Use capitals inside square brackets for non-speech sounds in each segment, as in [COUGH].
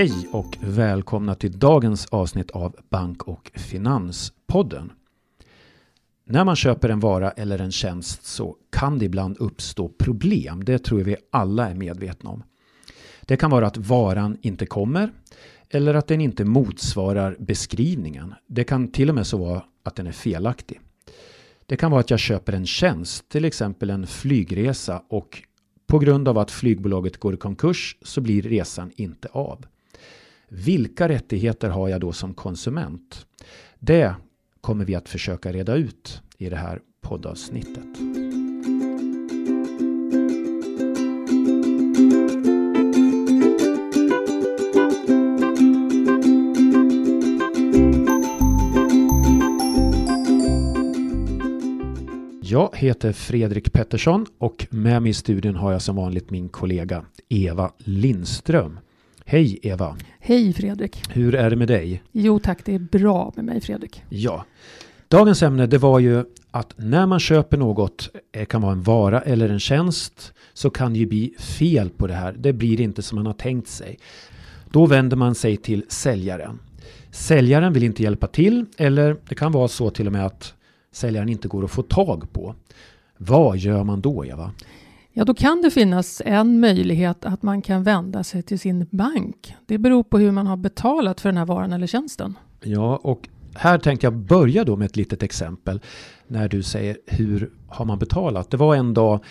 Hej och välkomna till dagens avsnitt av Bank och Finanspodden. När man köper en vara eller en tjänst så kan det ibland uppstå problem. Det tror jag vi alla är medvetna om. Det kan vara att varan inte kommer eller att den inte motsvarar beskrivningen. Det kan till och med så vara att den är felaktig. Det kan vara att jag köper en tjänst, till exempel en flygresa och på grund av att flygbolaget går i konkurs så blir resan inte av. Vilka rättigheter har jag då som konsument? Det kommer vi att försöka reda ut i det här poddavsnittet. Jag heter Fredrik Pettersson och med mig i studion har jag som vanligt min kollega Eva Lindström. Hej Eva! Hej Fredrik! Hur är det med dig? Jo tack, det är bra med mig Fredrik. Ja. Dagens ämne det var ju att när man köper något, det kan vara en vara eller en tjänst, så kan det ju bli fel på det här. Det blir inte som man har tänkt sig. Då vänder man sig till säljaren. Säljaren vill inte hjälpa till eller det kan vara så till och med att säljaren inte går att få tag på. Vad gör man då Eva? Ja, då kan det finnas en möjlighet att man kan vända sig till sin bank. Det beror på hur man har betalat för den här varan eller tjänsten. Ja, och här tänkte jag börja då med ett litet exempel. När du säger hur har man betalat? Det var en dag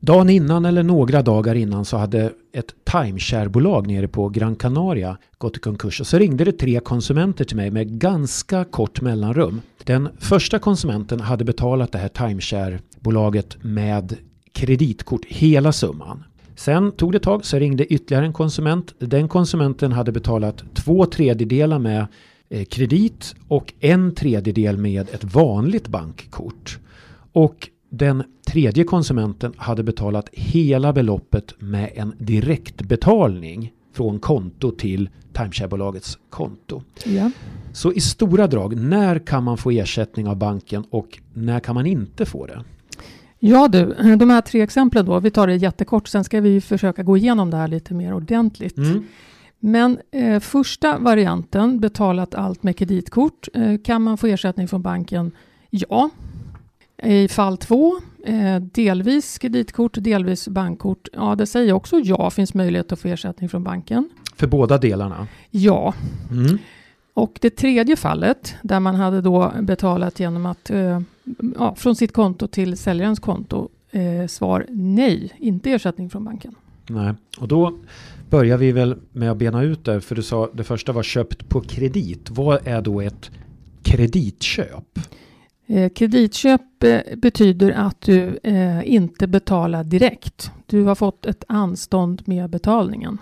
Dagen innan eller några dagar innan så hade ett timesharebolag nere på Gran Canaria gått i konkurs och så ringde det tre konsumenter till mig med ganska kort mellanrum. Den första konsumenten hade betalat det här timesharebolaget med kreditkort, hela summan. Sen tog det ett tag så ringde ytterligare en konsument. Den konsumenten hade betalat två tredjedelar med eh, kredit och en tredjedel med ett vanligt bankkort. Och den tredje konsumenten hade betalat hela beloppet med en direktbetalning från konto till timesharebolagets konto. Ja. Så i stora drag, när kan man få ersättning av banken och när kan man inte få det? Ja du, de här tre exemplen då, vi tar det jättekort, sen ska vi försöka gå igenom det här lite mer ordentligt. Mm. Men eh, första varianten, betalat allt med kreditkort, eh, kan man få ersättning från banken? Ja. I fall två, eh, delvis kreditkort, delvis bankkort. Ja, det säger också ja, finns möjlighet att få ersättning från banken. För båda delarna? Ja. Mm. Och det tredje fallet, där man hade då betalat genom att eh, ja, från sitt konto till säljarens konto, eh, svar nej, inte ersättning från banken. Nej, och då börjar vi väl med att bena ut det, för du sa det första var köpt på kredit. Vad är då ett kreditköp? Eh, kreditköp eh, betyder att du eh, inte betalar direkt. Du har fått ett anstånd med betalningen.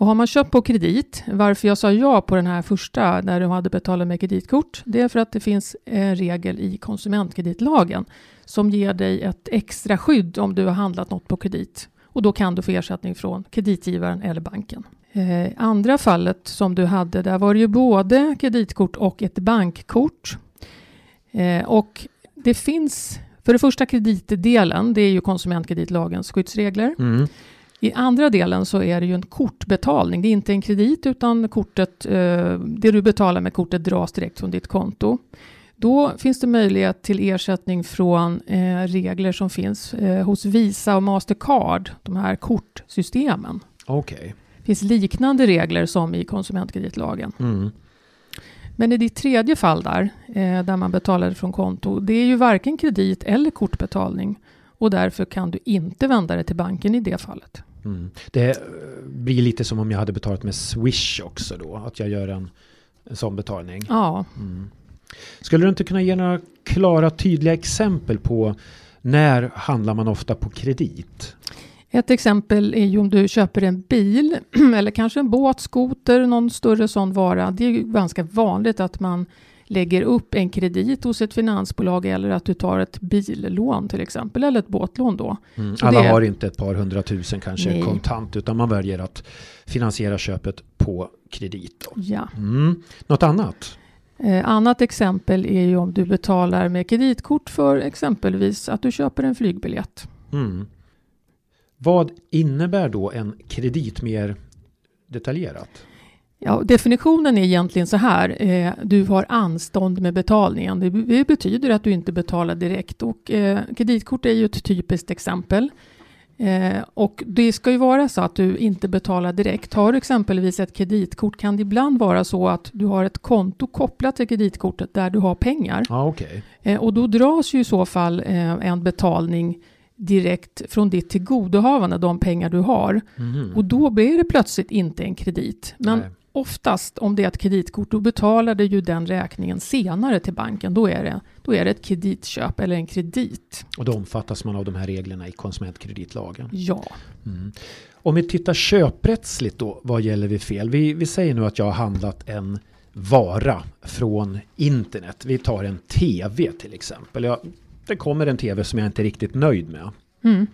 Och har man köpt på kredit, varför jag sa ja på den här första när du hade betalat med kreditkort, det är för att det finns en regel i konsumentkreditlagen som ger dig ett extra skydd om du har handlat något på kredit. Och då kan du få ersättning från kreditgivaren eller banken. Eh, andra fallet som du hade, där var det ju både kreditkort och ett bankkort. Eh, och det finns, för det första kreditdelen, det är ju konsumentkreditlagens skyddsregler. Mm. I andra delen så är det ju en kortbetalning. Det är inte en kredit utan kortet, eh, det du betalar med kortet dras direkt från ditt konto. Då finns det möjlighet till ersättning från eh, regler som finns eh, hos Visa och Mastercard, de här kortsystemen. Okej. Okay. Det finns liknande regler som i konsumentkreditlagen. Mm. Men i ditt tredje fall där, där man betalade från konto, det är ju varken kredit eller kortbetalning och därför kan du inte vända dig till banken i det fallet. Mm. Det blir lite som om jag hade betalat med Swish också då, att jag gör en, en sån betalning. Ja. Mm. Skulle du inte kunna ge några klara, tydliga exempel på när handlar man ofta på kredit? Ett exempel är ju om du köper en bil [CLEARS THROAT] eller kanske en båt, skoter, någon större sån vara. Det är ju ganska vanligt att man lägger upp en kredit hos ett finansbolag eller att du tar ett billån till exempel, eller ett båtlån då. Mm. Alla det... har inte ett par hundratusen kanske Nej. kontant, utan man väljer att finansiera köpet på kredit. Då. Ja. Mm. Något annat? Eh, annat exempel är ju om du betalar med kreditkort för exempelvis att du köper en flygbiljett. Mm. Vad innebär då en kredit mer detaljerat? Ja, definitionen är egentligen så här. Eh, du har anstånd med betalningen. Det, det, betyder att du inte betalar direkt. Och, eh, kreditkort är ju ett typiskt exempel. Eh, och det ska ju vara så att du inte betalar direkt. Har du exempelvis ett kreditkort kan det ibland vara så att du har ett konto kopplat till kreditkortet där du har pengar. Ah, okay. eh, och då dras ju i så fall eh, en betalning direkt från ditt tillgodohavande, de pengar du har. Mm. Och då blir det plötsligt inte en kredit. Men Nej oftast om det är ett kreditkort, då betalar du ju den räkningen senare till banken. Då är det, då är det ett kreditköp eller en kredit. Och då omfattas man av de här reglerna i konsumentkreditlagen? Ja. Mm. Om vi tittar köprättsligt då, vad gäller vi fel? Vi, vi säger nu att jag har handlat en vara från internet. Vi tar en TV till exempel. Jag, det kommer en TV som jag inte är riktigt nöjd med. Mm.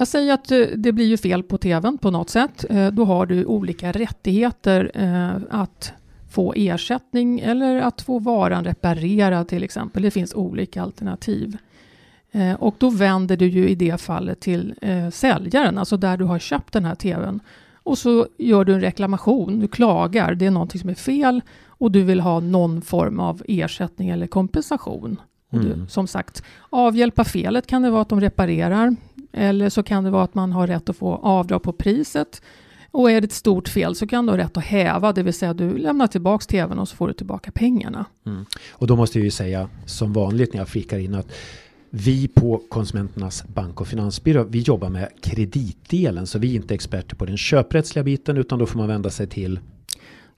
Jag säger att eh, det blir ju fel på tvn på något sätt. Eh, då har du olika rättigheter eh, att få ersättning eller att få varan reparerad till exempel. Det finns olika alternativ. Och då vänder du ju i det fallet till säljaren, alltså där du har köpt den här tvn. Och så gör du en reklamation, du klagar, det är någonting som är fel och du vill ha någon form av ersättning eller kompensation. Mm. Du, som sagt, avhjälpa felet kan det vara att de reparerar. Eller så kan det vara att man har rätt att få avdrag på priset. Och är det ett stort fel så kan du ha rätt att häva, det vill säga du lämnar tillbaka tvn och så får du tillbaka pengarna. Mm. Och då måste jag ju säga som vanligt när jag flikar in att vi på Konsumenternas bank och finansbyrå, vi jobbar med kreditdelen så vi är inte experter på den köprättsliga biten utan då får man vända sig till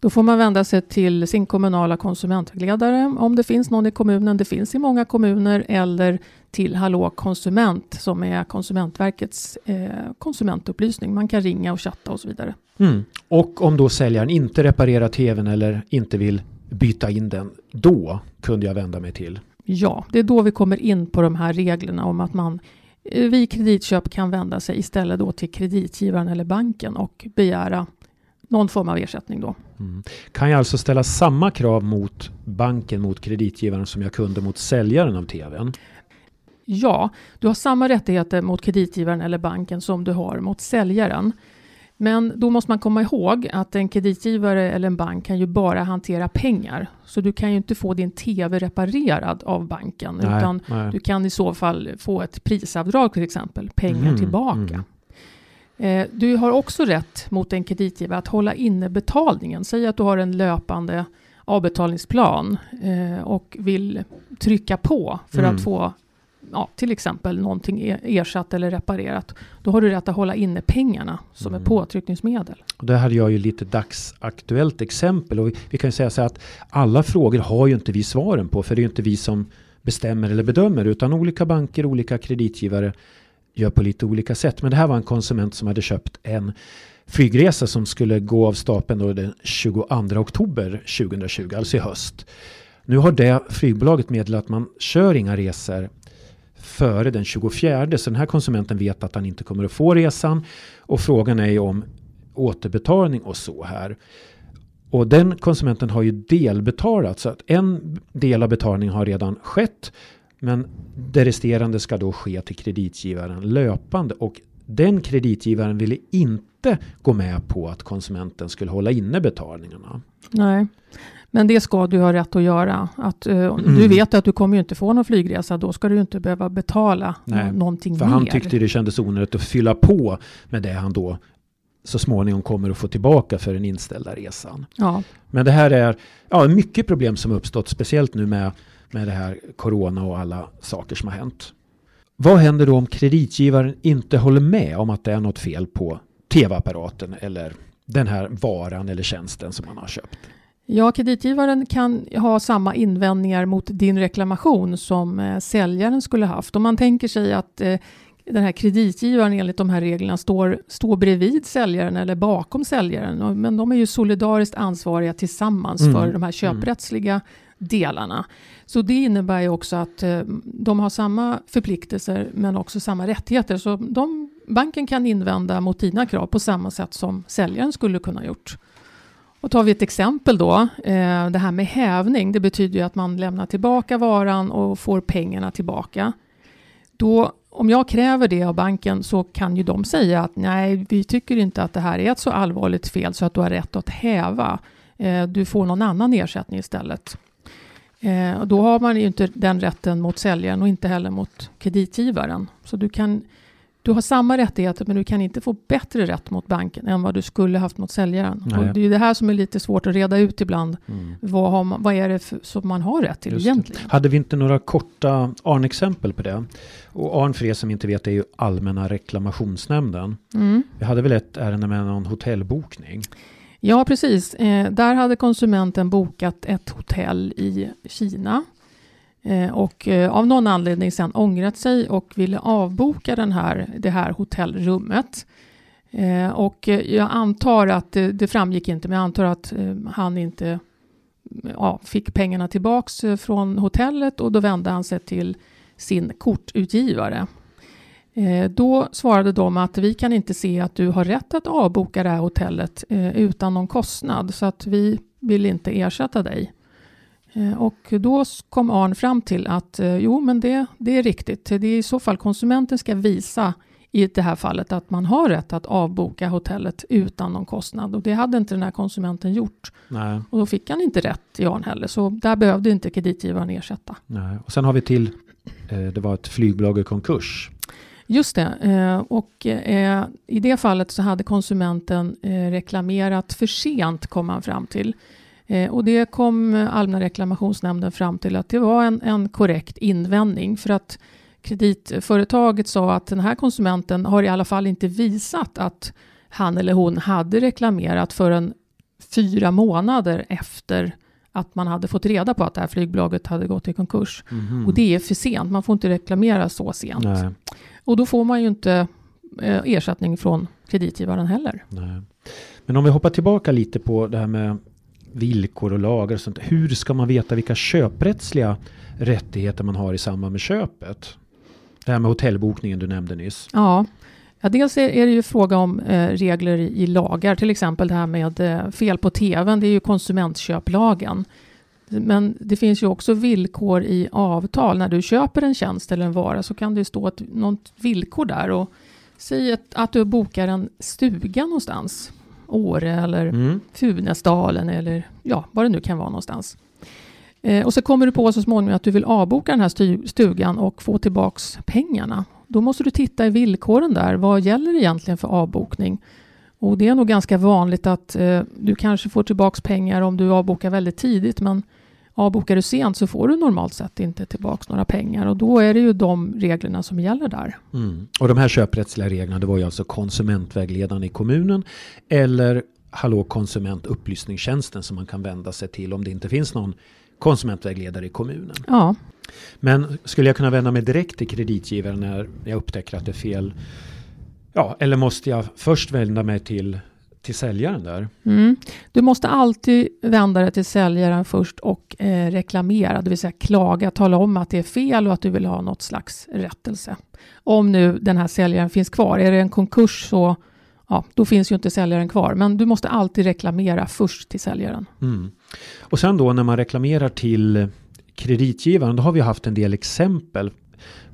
då får man vända sig till sin kommunala konsumentvägledare om det finns någon i kommunen. Det finns i många kommuner eller till Hallå konsument som är Konsumentverkets eh, konsumentupplysning. Man kan ringa och chatta och så vidare. Mm. Och om då säljaren inte reparerar tvn eller inte vill byta in den, då kunde jag vända mig till? Ja, det är då vi kommer in på de här reglerna om att man eh, vid kreditköp kan vända sig istället då till kreditgivaren eller banken och begära någon form av ersättning då. Mm. Kan jag alltså ställa samma krav mot banken, mot kreditgivaren som jag kunde mot säljaren av tvn? Ja, du har samma rättigheter mot kreditgivaren eller banken som du har mot säljaren. Men då måste man komma ihåg att en kreditgivare eller en bank kan ju bara hantera pengar. Så du kan ju inte få din TV reparerad av banken. Nej, utan nej. du kan i så fall få ett prisavdrag till exempel, pengar mm, tillbaka. Mm. Eh, du har också rätt mot en kreditgivare att hålla inne betalningen. Säg att du har en löpande avbetalningsplan eh, och vill trycka på för mm. att få ja, till exempel någonting e-, ersatt eller reparerat. Då har du rätt att hålla inne pengarna som mm. är påtryckningsmedel. Och där hade jag ju lite dagsaktuellt exempel och vi, vi kan ju säga så att alla frågor har ju inte vi svaren på för det är ju inte vi som bestämmer eller bedömer utan olika banker, olika kreditgivare gör på lite olika sätt. Men det här var en konsument som hade köpt en flygresa som skulle gå av stapeln då den 22 oktober 2020, alltså i höst. Nu har det flygbolaget meddelat att man kör inga resor före den 24. Så den här konsumenten vet att han inte kommer att få resan. Och frågan är ju om återbetalning och så här. Och den konsumenten har ju delbetalat så att en del av betalningen har redan skett. Men det resterande ska då ske till kreditgivaren löpande och den kreditgivaren ville inte gå med på att konsumenten skulle hålla inne betalningarna. Nej, men det ska du ha rätt att göra. Att, uh, mm. Du vet att du kommer ju inte få någon flygresa, då ska du inte behöva betala Nej, någonting för mer. Han tyckte det kändes onödigt att fylla på med det han då så småningom kommer att få tillbaka för den inställda resan. Ja. Men det här är ja, mycket problem som uppstått, speciellt nu med med det här corona och alla saker som har hänt. Vad händer då om kreditgivaren inte håller med om att det är något fel på tv-apparaten eller den här varan eller tjänsten som man har köpt? Ja, kreditgivaren kan ha samma invändningar mot din reklamation som eh, säljaren skulle haft. Om man tänker sig att eh, den här kreditgivaren enligt de här reglerna står, står bredvid säljaren eller bakom säljaren. Men de är ju solidariskt ansvariga tillsammans mm. för de här köprättsliga delarna. Så det innebär ju också att eh, de har samma förpliktelser men också samma rättigheter. Så de, banken kan invända mot dina krav på samma sätt som säljaren skulle kunna gjort. Och tar vi ett exempel då, eh, det här med hävning, det betyder ju att man lämnar tillbaka varan och får pengarna tillbaka. Då om jag kräver det av banken så kan ju de säga att nej, vi tycker inte att det här är ett så allvarligt fel så att du har rätt att häva. Eh, du får någon annan ersättning istället. Eh, då har man ju inte den rätten mot säljaren och inte heller mot kreditgivaren. Så du kan du har samma rättigheter men du kan inte få bättre rätt mot banken än vad du skulle haft mot säljaren. Och det är det här som är lite svårt att reda ut ibland. Mm. Vad, man, vad, är det för, som man har rätt till Just egentligen? Det. Hade vi inte några korta ARN-exempel på det? Och ARN för er som inte vet är ju Allmänna reklamationsnämnden. Mm. Vi hade väl ett ärende med någon hotellbokning? Ja, precis. Eh, där hade konsumenten bokat ett hotell i Kina Eh, och eh, av någon anledning sen ångrat sig och ville avboka den här, det här hotellrummet. Eh, och eh, jag antar att det, det framgick inte, men jag antar att eh, han inte ja, fick pengarna tillbaks från hotellet och då vände han sig till sin kortutgivare. Då svarade de att vi kan inte se att du har rätt att avboka det här hotellet utan någon kostnad så att vi vill inte ersätta dig. Eh, och då kom Arn fram till att eh, jo, men det, det är riktigt. Det är i så fall konsumenten ska visa i det här fallet att man har rätt att avboka hotellet utan någon kostnad. Och det hade inte den här konsumenten gjort. Nej. Och då fick han inte rätt i Arn heller. Så där behövde inte kreditgivaren ersätta. Nej. Och sen har vi till, eh, det var ett flygbolag i konkurs. Just det. Och i det fallet så hade konsumenten reklamerat för sent kom han fram till. Eh, och det kom Allmänna reklamationsnämnden fram till att det var en, en korrekt invändning för att kreditföretaget sa att den här konsumenten har i alla fall inte visat att han eller hon hade reklamerat förrän fyra månader efter att man hade fått reda på att det här flygbolaget hade gått i konkurs. Mm. Och det är för sent, man får inte reklamera så sent. Nej. Och då får man ju inte eh, ersättning från kreditgivaren heller. Nej. Men om vi hoppar tillbaka lite på det här med villkor och lagar och sånt. Hur ska man veta vilka köprättsliga rättigheter man har i samband med köpet? Det här med hotellbokningen du nämnde nyss. Ja, ja dels är, det ju fråga om eh, regler i, i, lagar, till exempel det här med eh, fel på tvn, det är ju konsumentköplagen. Men det finns ju också villkor i avtal. När du köper en tjänst eller en vara så kan det stå ett, något villkor där. Och säg att, att du bokar en stuga någonstans Åre eller mm. Funäsdalen eller ja, vad det nu kan vara någonstans. Eh, och så kommer du på så småningom att du vill avboka den här stugan och få tillbaks pengarna. Då måste du titta i villkoren där. Vad gäller egentligen för avbokning? Och det är nog ganska vanligt att eh, du kanske får tillbaks pengar om du avbokar väldigt tidigt, men Avbokar du sent så får du normalt sett inte tillbaka några pengar och då är det ju de reglerna som gäller där. Mm. Och de här köprättsliga reglerna det var ju alltså konsumentvägledaren i kommunen eller Hallå konsumentupplysningstjänsten som man kan vända sig till om det inte finns någon konsumentvägledare i kommunen. Ja. Men skulle jag kunna vända mig direkt till kreditgivaren när jag upptäcker att det är fel? Ja, eller måste jag först vända mig till till säljaren där? Mm. Du måste alltid vända dig till säljaren först och eh, reklamera, det vill säga klaga, tala om att det är fel och att du vill ha något slags rättelse. Om nu den här säljaren finns kvar. Är det en konkurs så ja, då finns ju inte säljaren kvar. Men du måste alltid reklamera först till säljaren. Mm. Och sen då när man reklamerar till kreditgivaren, då har vi haft en del exempel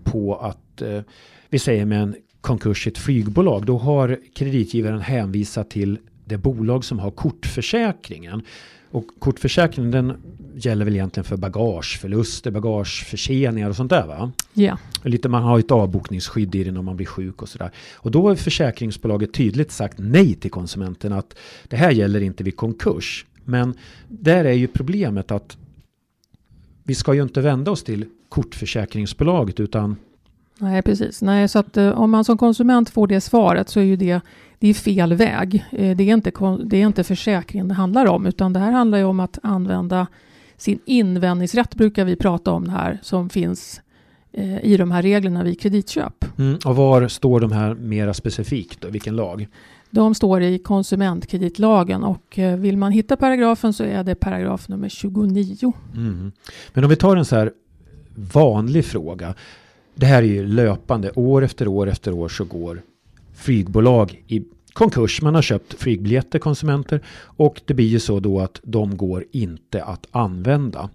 på att eh, vi säger med en konkurs i ett flygbolag, då har kreditgivaren hänvisat till det bolag som har kortförsäkringen. Och kortförsäkringen den gäller väl egentligen för bagageförluster, bagageförseningar och sånt där va? Ja. Lite, man har ett avbokningsskydd i det när man blir sjuk och sådär. Och då har försäkringsbolaget tydligt sagt nej till konsumenten att det här gäller inte vid konkurs. Men där är ju problemet att vi ska ju inte vända oss till kortförsäkringsbolaget utan Nej, precis. Nej, så att eh, om man som konsument får det svaret så är ju det, det är fel väg. Eh, det är, inte, det är inte försäkringen det handlar om, utan det här handlar ju om att använda sin invändningsrätt, brukar vi prata om här, som finns eh, i de här reglerna vid kreditköp. Mm, och var står de här mera specifikt? Då? Vilken lag? De står i konsumentkreditlagen och vill man hitta paragrafen så är det paragraf nummer 29. Mm. Men om vi tar en så här vanlig fråga det här är ju löpande. År efter år efter år så går flygbolag i konkurs. Man har köpt flygbiljetter konsumenter och det blir ju så då att de går inte att använda.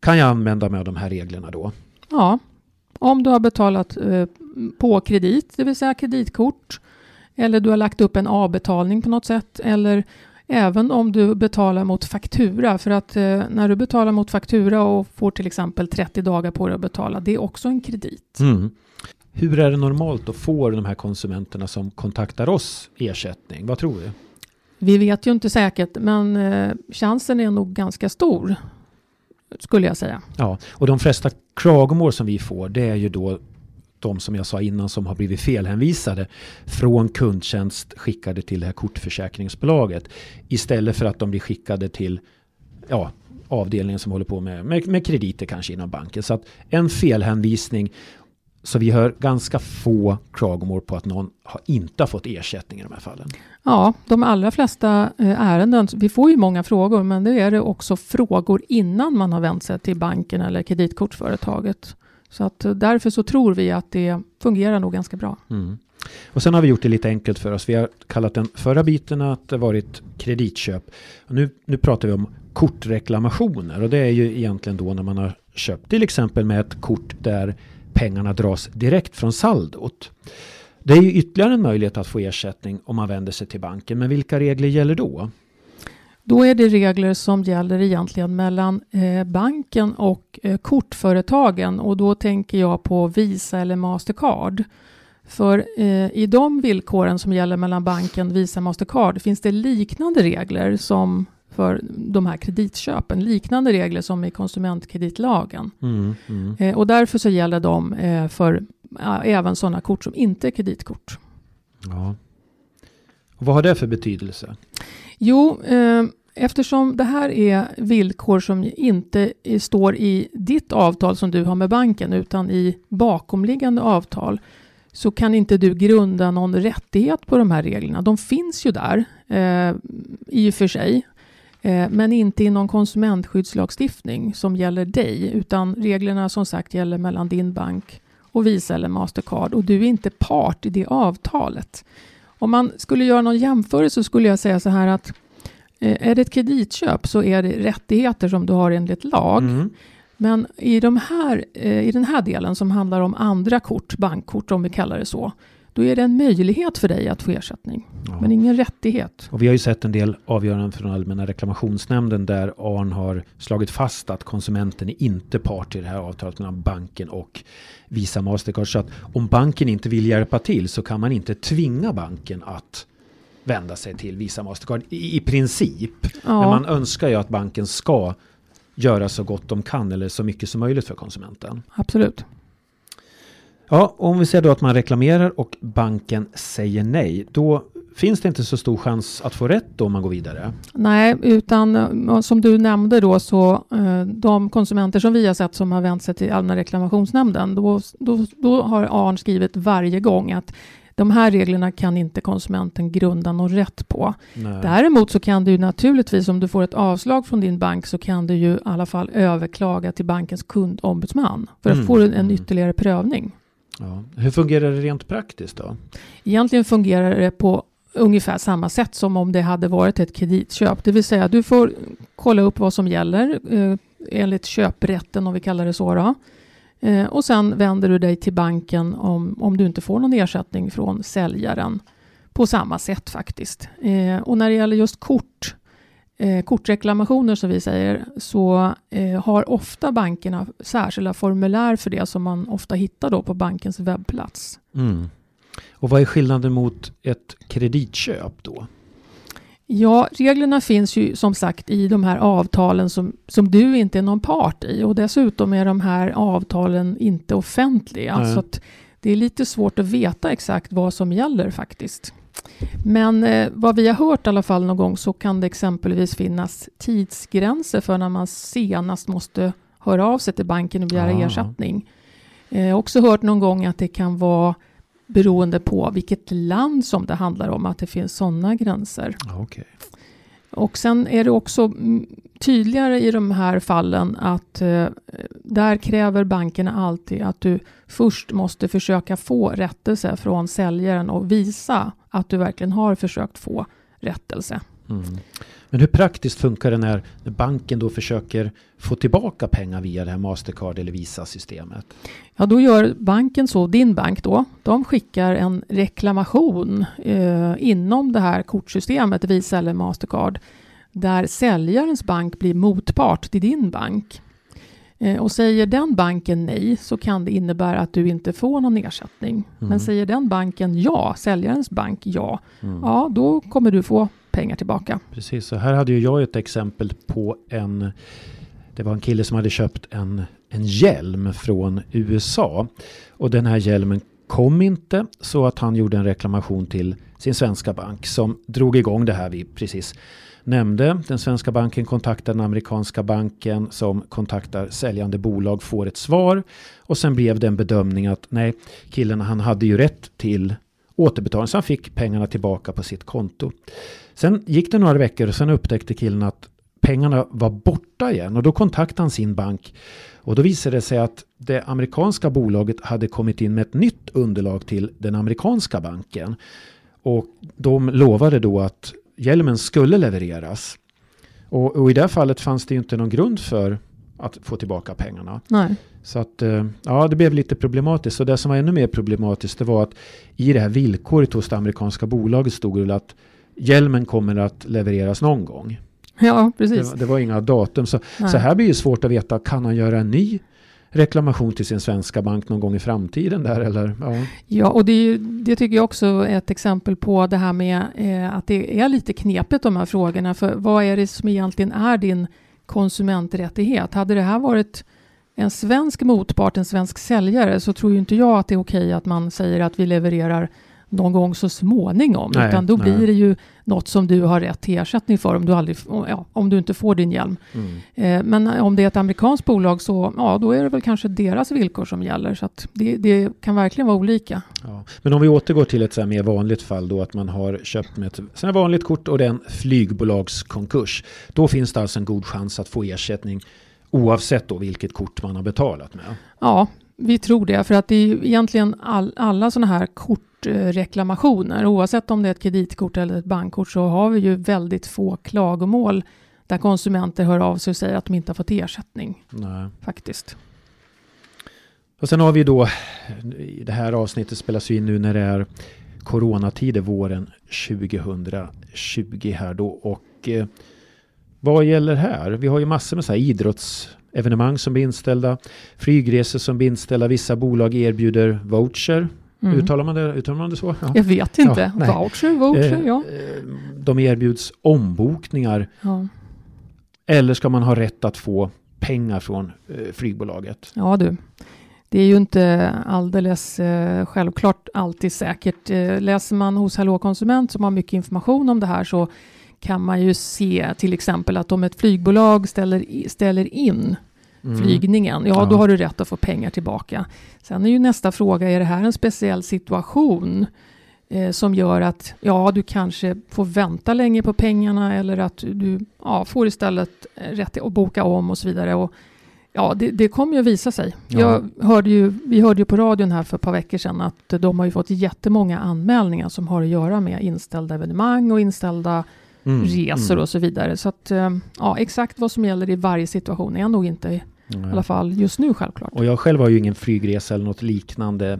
Kan jag använda mig av de här reglerna då? Ja, om du har betalat eh, på kredit, det vill säga kreditkort, eller du har lagt upp en avbetalning på något sätt, eller även om du betalar mot faktura. För att eh, när du betalar mot faktura och får till exempel 30 dagar på dig att betala, det är också en kredit. Mm. Hur är det normalt att få de här konsumenterna som kontaktar oss ersättning? Vad tror du? Vi vet ju inte säkert, men eh, chansen är nog ganska stor, skulle jag säga. Ja, och de flesta klagomål som vi får, det är ju då de som jag sa innan som har blivit felhänvisade från kundtjänst skickade till det här kortförsäkringsbolaget istället för att de blir skickade till ja, avdelningen som håller på med, med, med krediter kanske inom banken. Så att en felhänvisning så vi hör ganska få klagomål på att någon har inte har fått ersättning i de här fallen. Ja, de allra flesta eh, ärenden, vi får ju många frågor, men det är det också frågor innan man har vänt sig till banken eller kreditkortsföretaget. Så att eh, därför så tror vi att det fungerar nog ganska bra. Mm. Och sen har vi gjort det lite enkelt för oss. Vi har kallat den förra biten att det varit kreditköp. Och nu, nu pratar vi om kortreklamationer och det är ju egentligen då när man har köpt till exempel med ett kort där pengarna dras direkt från saldot. Det är ju ytterligare en möjlighet att få ersättning om man vänder sig till banken. Men vilka regler gäller då? Då är det regler som gäller egentligen mellan eh, banken och eh, kortföretagen och då tänker jag på Visa eller Mastercard. För eh, i de villkoren som gäller mellan banken, Visa och Mastercard finns det liknande regler som för de här kreditköpen, liknande regler som i konsumentkreditlagen. Mm, mm. Eh, och därför så gäller de eh, för även sådana kort som inte är kreditkort. Ja. Och vad har det för betydelse? Jo, eh, eftersom det här är villkor som inte står i ditt avtal som du har med banken utan i bakomliggande avtal så kan inte du grunda någon rättighet på de här reglerna. De finns ju där eh, i och för sig, eh, men inte i någon konsumentskyddslagstiftning som gäller dig, utan reglerna som sagt gäller mellan din bank och Visa eller Mastercard och du är inte part i det avtalet. Om man skulle göra någon jämförelse så skulle jag säga så här att eh, är det ett kreditköp så är det rättigheter som du har enligt lag. Mm. Men i, de här, eh, i den här delen som handlar om andra kort, bankkort om vi kallar det så, då är det en möjlighet för dig att få ersättning, ja. men ingen rättighet. Och vi har ju sett en del avgöranden från Allmänna reklamationsnämnden där ARN har slagit fast att konsumenten är inte part i det här avtalet mellan banken och Visa Mastercard. Så att om banken inte vill hjälpa till så kan man inte tvinga banken att vända sig till Visa Mastercard i, i princip. Ja. Men man önskar ju att banken ska göra så gott de kan eller så mycket som möjligt för konsumenten. Absolut. Ja, om vi säger då att man reklamerar och banken säger nej, då finns det inte så stor chans att få rätt då om man går vidare? Nej, utan eh, som du nämnde då så eh, de konsumenter som vi har sett som har vänt sig till Allmänna reklamationsnämnden, då, då, då har ARN skrivit varje gång att de här reglerna kan inte konsumenten grunda någon rätt på. Nej. Däremot så kan du naturligtvis, om du får ett avslag från din bank, så kan du ju i alla fall överklaga till bankens kundombudsman för att mm. få en ytterligare prövning. Ja. Hur fungerar det rent praktiskt då? Egentligen fungerar det på ungefär samma sätt som om det hade varit ett kreditköp. Det vill säga du får kolla upp vad som gäller eh, enligt köprätten om vi kallar det så. Då. Eh, och sen vänder du dig till banken om, om du inte får någon ersättning från säljaren på samma sätt faktiskt. Eh, och när det gäller just kort, eh, kortreklamationer som vi säger, så eh, har ofta bankerna särskilda formulär för det som man ofta hittar då på bankens webbplats. Mm. Och vad är skillnaden mot ett kreditköp då? Ja, reglerna finns ju som sagt i de här avtalen som, som du inte är någon part i och dessutom är de här avtalen inte offentliga. Mm. Så det är lite svårt att veta exakt vad som gäller faktiskt. Men eh, vad vi har hört i alla fall någon gång så kan det exempelvis finnas tidsgränser för när man senast måste höra av sig till banken och begära ah. ersättning. Jag har också hört någon gång att det kan vara beroende på vilket land som det handlar om, att det finns sådana gränser. Okay. Och sen är det också tydligare i de här fallen att eh, där kräver bankerna alltid att du först måste försöka få rättelse från säljaren och visa att du verkligen har försökt få rättelse. Mm. Men hur praktiskt funkar det när banken då försöker få tillbaka pengar via det här Mastercard eller Visa-systemet? Ja, då gör banken så, din bank då, de skickar en reklamation eh, inom det här kortsystemet, Visa eller Mastercard, där säljarens bank blir motpart till din bank. Eh, och säger den banken nej så kan det innebära att du inte får någon ersättning. Mm. Men säger den banken ja, säljarens bank ja, mm. ja då kommer du få pengar tillbaka. Precis, så här hade ju jag ett exempel på en det var en kille som hade köpt en, en hjälm från USA. Och den här hjälmen kom inte så att han gjorde en reklamation till sin svenska bank som drog igång det här vi precis nämnde. Den svenska banken kontaktar den amerikanska banken som kontaktar säljande bolag, får ett svar och sen blev det en bedömning att nej, killen han hade ju rätt till återbetalning så han fick pengarna tillbaka på sitt konto. Sen gick det några veckor och sen upptäckte killen att pengarna var borta igen och då kontaktade han sin bank och då visade det sig att det amerikanska bolaget hade kommit in med ett nytt underlag till den amerikanska banken. Och de lovade då att hjälmen skulle levereras. Och, och, i det fallet fanns det ju inte någon grund för att få tillbaka pengarna. Nej. Så att eh, ja, det blev lite problematiskt. Och det som var ännu mer problematiskt det var att i det här villkoret hos det amerikanska bolaget stod det att hjälmen kommer att levereras någon gång. Ja, precis. Det, det var inga datum. Så, så här blir det svårt att veta, kan han göra en ny reklamation till sin svenska bank någon gång i framtiden där eller? Ja, ja och det, det tycker jag också är ett exempel på det här med eh, att det är lite knepigt de här frågorna. För vad är det som egentligen är din konsumenträttighet? Hade det här varit en svensk motpart, en svensk säljare, så tror ju inte jag att det är okej att man säger att vi levererar någon gång så småningom. Nej, utan då nej. blir det ju något som du har rätt till ersättning för om du, aldrig, ja, om du inte får din hjälm. Mm. Eh, men om det är ett amerikanskt bolag så ja, då är det väl kanske deras villkor som gäller. Så det, det, kan verkligen vara olika. Ja. Men om vi återgår till ett så mer vanligt fall då att man har köpt med ett vanligt kort och det är en flygbolagskonkurs. Då finns det alltså en god chans att få ersättning oavsett då vilket kort man har betalat med. Ja, vi tror det, för att det är egentligen all, alla sådana här kortreklamationer, oavsett om det är ett kreditkort eller ett bankkort, så har vi ju väldigt få klagomål där konsumenter hör av sig och säger att de inte har fått ersättning. Nej. Faktiskt. Och sen har vi då, det här avsnittet spelas ju in nu när det är coronatider våren 2020 här då och eh, vad gäller här? Vi har ju massor med så här idrotts evenemang som blir inställda, flygresor som blir inställda, vissa bolag erbjuder voucher. Mm. Uttalar, man det, uttalar man det så? Ja. Jag vet inte. Ja, voucher, voucher, eh, ja. Eh, de erbjuds ombokningar. Ja. Eller ska man ha rätt att få pengar från eh, flygbolaget? Ja du. Det är ju inte alldeles eh, självklart alltid säkert. Eh, läser man hos Hallå konsument som har mycket information om det här så kan man ju se till exempel att om ett flygbolag ställer, ställer in mm. flygningen, ja, ja, då har du rätt att få pengar tillbaka. Sen är ju nästa fråga, är det här en speciell situation eh, som gör att ja, du kanske får vänta länge på pengarna eller att du ja, får istället rätt att boka om och så vidare. Och, Ja, det, det kommer ju att visa sig. Ja. Jag hörde ju, vi hörde ju på radion här för ett par veckor sedan att de har ju fått jättemånga anmälningar som har att göra med inställda evenemang och inställda mm, resor mm. och så vidare. Så att, eh, ja, exakt vad som gäller i varje situation är nog inte i mm. alla fall just nu självklart. Och jag själv har ju ingen flygresa eller något liknande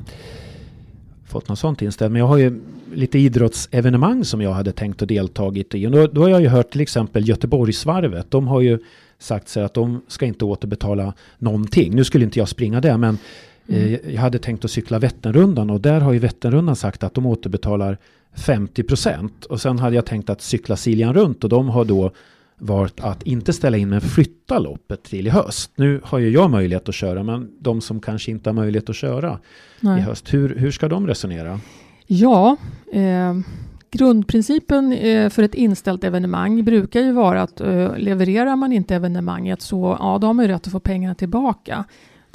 fått något sånt inställt. Men jag har ju lite idrottsevenemang som jag hade tänkt att deltagit i. Och då, då har jag ju hört till exempel Göteborgsvarvet. De har ju sagt sig att de ska inte återbetala någonting. Nu skulle inte jag springa det men mm. eh, jag hade tänkt att cykla Vätternrundan och där har ju Vätternrundan sagt att de återbetalar 50 procent. Och sen hade jag tänkt att cykla Siljan runt och de har då varit att inte ställa in men flytta loppet till i höst. Nu har ju jag möjlighet att köra men de som kanske inte har möjlighet att köra Nej. i höst, hur, hur ska de resonera? Ja, eh, grundprincipen eh, för ett inställt evenemang brukar ju vara att eh, levererar man inte evenemanget så ja, då har ju rätt att få pengarna tillbaka.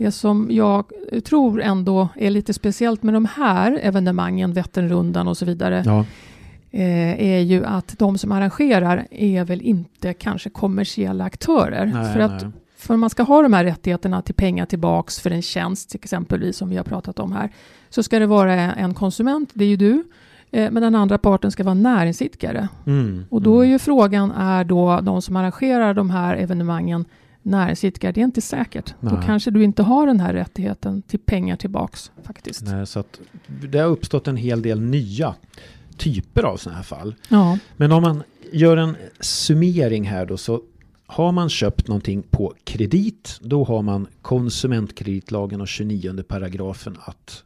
Det som jag tror ändå är lite speciellt med de här evenemangen, Vätternrundan och så vidare, ja. eh, är ju att de som arrangerar är väl inte kanske kommersiella aktörer. Nej, för att nej. för man ska ha de här rättigheterna till pengar tillbaks för en tjänst, exempelvis som vi har pratat om här, så ska det vara en konsument, det är ju du, Eh, men den andra parten ska vara näringsidkare. Mm. Och då är mm. ju frågan, är då de som arrangerar de här evenemangen näringsidkare? Det är inte säkert. Då Nej. kanske du inte har den här rättigheten till pengar tillbaks faktiskt. Nej, så att det har uppstått en hel del nya typer av sådana här fall. Ja, Men om man gör en summering här då så har man köpt någonting på kredit då har man konsumentkreditlagen och 29 paragrafen att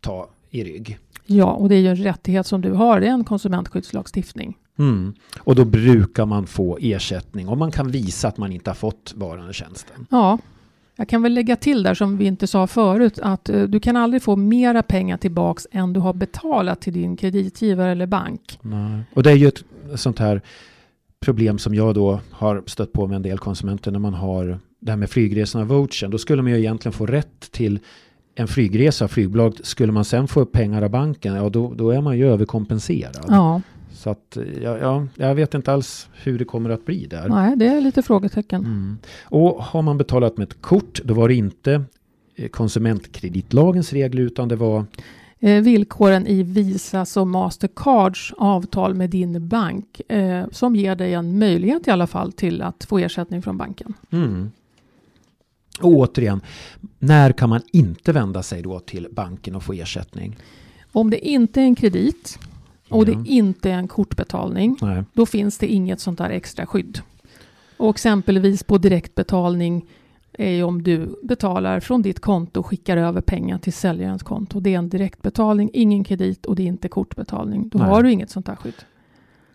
ta i rygg. ja, och det är ju en rättighet som du har. Det är en konsumentskyddslagstiftning. Mm. Och då brukar man få ersättning om man kan visa att man inte har fått varan eller tjänsten. Ja, jag kan väl lägga till där som vi inte sa förut att eh, du kan aldrig få mera pengar tillbaks än du har betalat till din kreditgivare eller bank. Nej. Och det är ju ett sånt här problem som jag då har stött på med en del konsumenter när man har det här med flygresorna vouchern. Då skulle man ju egentligen få rätt till en flygresa av flygbolag. Skulle man sen få pengar av banken, ja då, då är man ju överkompenserad. Ja, Så att, ja, ja, jag vet inte alls hur det kommer att bli där. nej, det är lite frågetecken. Mm. Och har man betalat med ett kort, då var det inte eh, konsumentkreditlagens regler utan det var Eh, villkoren i Visas och Mastercards avtal med din bank eh, som ger dig en möjlighet i alla fall till att få ersättning från banken. Mm. Och återigen, när kan man inte vända sig då till banken och få ersättning? Om det inte är en kredit och det inte är en kortbetalning, Nej. då finns det inget sånt där extra skydd. Och exempelvis på direktbetalning är ju om du betalar från ditt konto och skickar över pengar till säljarens konto. Det är en direktbetalning, ingen kredit och det är inte kortbetalning. Då Nej. har du inget sånt där skydd.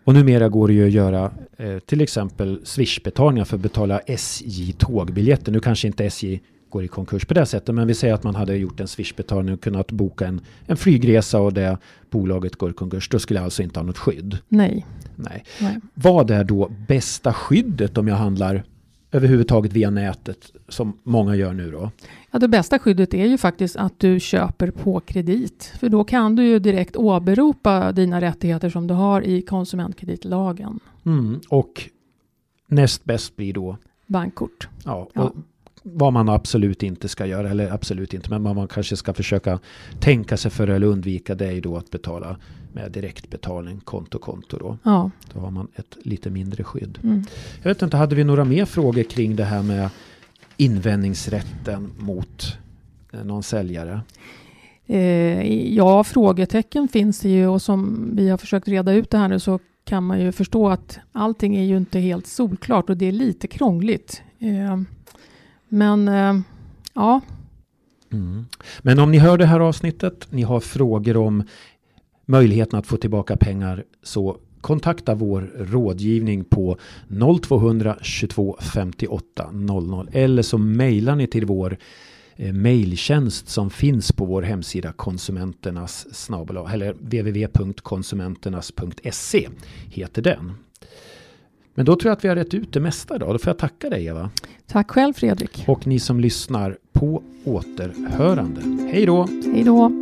Och numera går det ju att göra eh, till exempel Swish-betalningar för att betala SJ-tågbiljetter. Nu kanske inte SJ går i konkurs på det sättet, men vi säger att man hade gjort en Swish-betalning och kunnat boka en, en flygresa och det bolaget går i konkurs. Då skulle jag alltså inte ha något skydd. Nej. Nej. Nej. Vad är då bästa skyddet om jag handlar överhuvudtaget via nätet som många gör nu då? Ja, det bästa skyddet är ju faktiskt att du köper på kredit. För då kan du ju direkt åberopa dina rättigheter som du har i konsumentkreditlagen. Mm. Och näst bäst blir då Bankkort. Ja, Ja. Vad man absolut inte ska göra, eller absolut inte, men vad man kanske ska försöka tänka sig för eller undvika det är ju då att betala med direktbetalning, konto-konto då. Ja. Då har man ett lite mindre skydd. Mm. Jag vet inte, hade vi några mer frågor kring det här med invändningsrätten mot eh, någon säljare? Eh, ja, frågetecken finns det ju och som vi har försökt reda ut det här nu så kan man ju förstå att allting är ju inte helt solklart och det är lite krångligt. Eh, men eh, ja, Mm. Men om ni hör det här avsnittet, ni har frågor om möjligheten att få tillbaka pengar så kontakta vår rådgivning på 0200 22 58 00 eller så mejlar ni till vår eh, mejltjänst som finns på vår hemsida konsumenternas snabel eller www.konsumenternas.se heter den. Men då tror jag att vi har rätt ut det mesta idag. Då får jag tacka dig Eva. tack själv Fredrik. Och ni som lyssnar på återhörande. Hej då! Hej då!